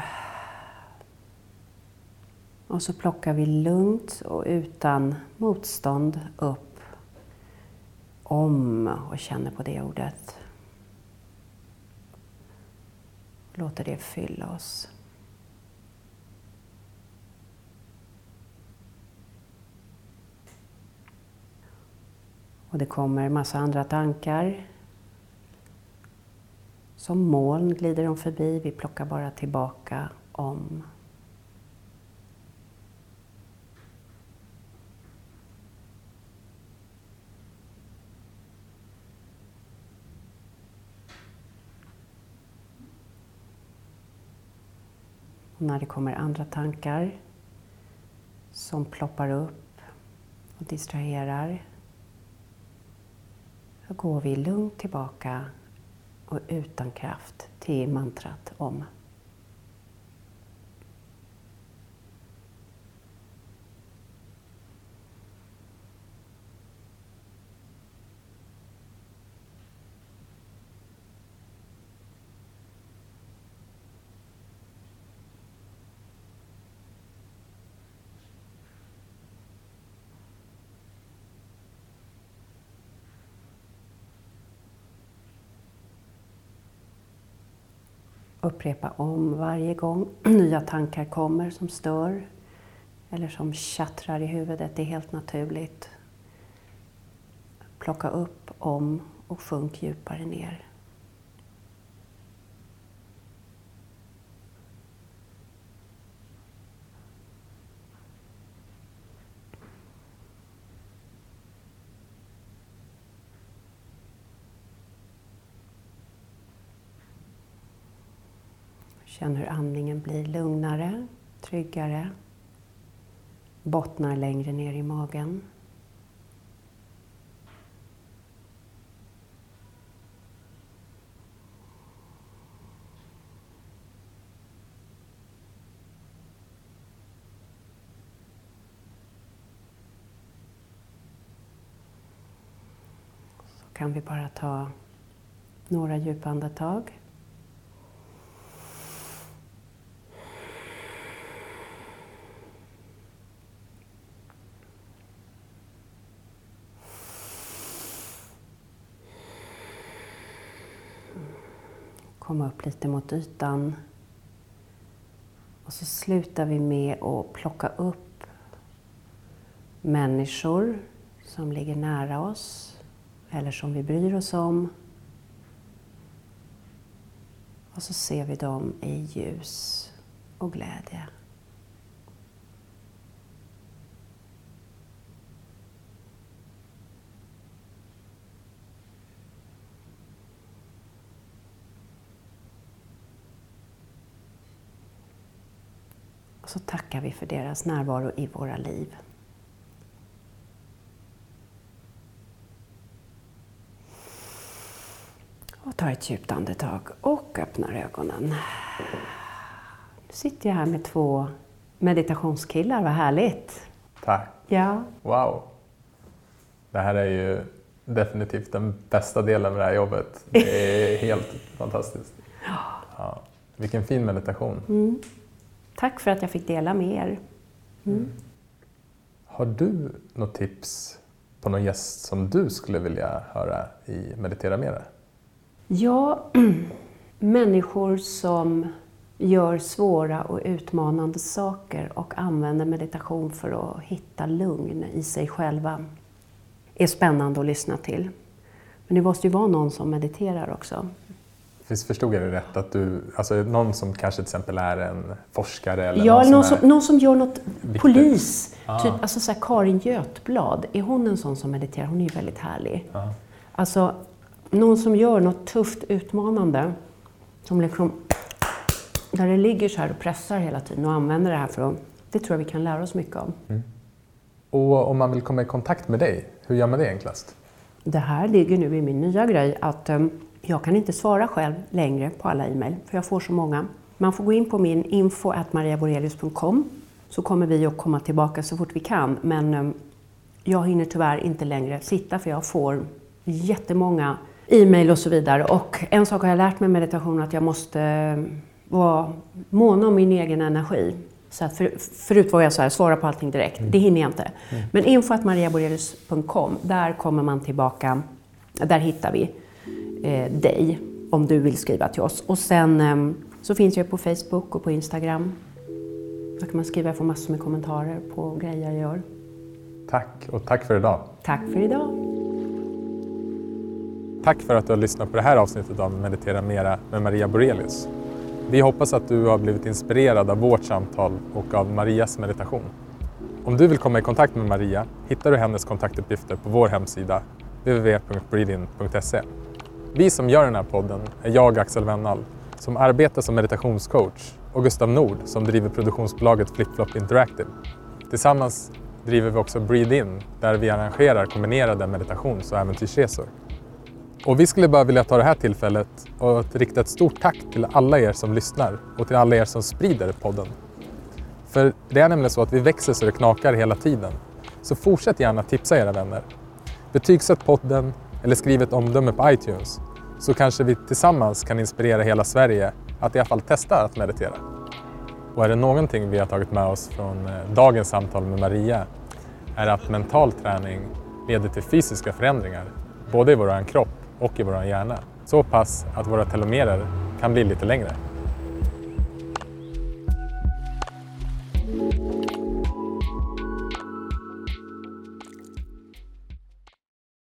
Och så plockar vi lugnt och utan motstånd upp om och känner på det ordet. Låter det fylla oss. Och det kommer massa andra tankar. Som moln glider de förbi, vi plockar bara tillbaka om. Och när det kommer andra tankar som ploppar upp och distraherar går vi lugnt tillbaka och utan kraft till mantrat om. Upprepa om varje gång nya tankar kommer som stör eller som tjattrar i huvudet. Det är helt naturligt. Plocka upp om och sjunk djupare ner. Känn hur andningen blir lugnare, tryggare, bottnar längre ner i magen. Så kan vi bara ta några djupa andetag. Komma upp lite mot ytan. Och så slutar vi med att plocka upp människor som ligger nära oss eller som vi bryr oss om. Och så ser vi dem i ljus och glädje. Och så tackar vi för deras närvaro i våra liv. Och tar ett djupt andetag och öppnar ögonen. Nu sitter jag här med två meditationskillar, vad härligt! Tack! Ja. Wow! Det här är ju definitivt den bästa delen med det här jobbet. Det är helt fantastiskt. Ja. Vilken fin meditation. Mm. Tack för att jag fick dela med er. Mm. Har du något tips på någon gäst som du skulle vilja höra i Meditera Mera? Ja, människor som gör svåra och utmanande saker och använder meditation för att hitta lugn i sig själva är spännande att lyssna till. Men det måste ju vara någon som mediterar också. Visst förstod jag det rätt? Att du, alltså någon som kanske till exempel är en forskare? Eller ja, någon, någon som, som, någon som gör något Viktigt. polis. Ah. Typ, alltså så här, Karin Götblad, är hon en sån som mediterar? Hon är ju väldigt härlig. Ja. Alltså, någon som gör något tufft, utmanande. Som liksom, där det ligger så här och pressar hela tiden och använder det här för att... Det tror jag vi kan lära oss mycket om. Och om man vill komma i kontakt med dig, hur gör man det enklast? Det här ligger nu i min nya grej att um, jag kan inte svara själv längre på alla e-mail, för jag får så många. Man får gå in på min info så kommer vi att komma tillbaka så fort vi kan. Men um, jag hinner tyvärr inte längre sitta för jag får jättemånga e-mail och så vidare. Och en sak har jag lärt mig med meditation att jag måste um, vara mån om min egen energi. Så att för, förut var jag så här, svara på allting direkt. Det hinner jag inte. Men info.mariaborelius.com, där kommer man tillbaka. Där hittar vi eh, dig om du vill skriva till oss. Och sen eh, så finns jag på Facebook och på Instagram. Där kan man skriva, jag får massor med kommentarer på grejer jag gör. Tack och tack för idag. Tack för idag. Tack för att du har lyssnat på det här avsnittet av Meditera Mera med Maria Borelius. Vi hoppas att du har blivit inspirerad av vårt samtal och av Marias meditation. Om du vill komma i kontakt med Maria hittar du hennes kontaktuppgifter på vår hemsida www.breedin.se. Vi som gör den här podden är jag, Axel Wennall, som arbetar som meditationscoach och Gustav Nord som driver produktionsbolaget FlipFlop Interactive. Tillsammans driver vi också Breathe In där vi arrangerar kombinerade meditations och äventyrsresor. Och vi skulle bara vilja ta det här tillfället och rikta ett stort tack till alla er som lyssnar och till alla er som sprider podden. För det är nämligen så att vi växer så det knakar hela tiden. Så fortsätt gärna tipsa era vänner. Betygsätt podden eller skriv ett omdöme på iTunes så kanske vi tillsammans kan inspirera hela Sverige att i alla fall testa att meditera. Och är det någonting vi har tagit med oss från eh, dagens samtal med Maria är att mental träning leder till fysiska förändringar både i vår kropp och i vår hjärna. Så pass att våra telomerer kan bli lite längre.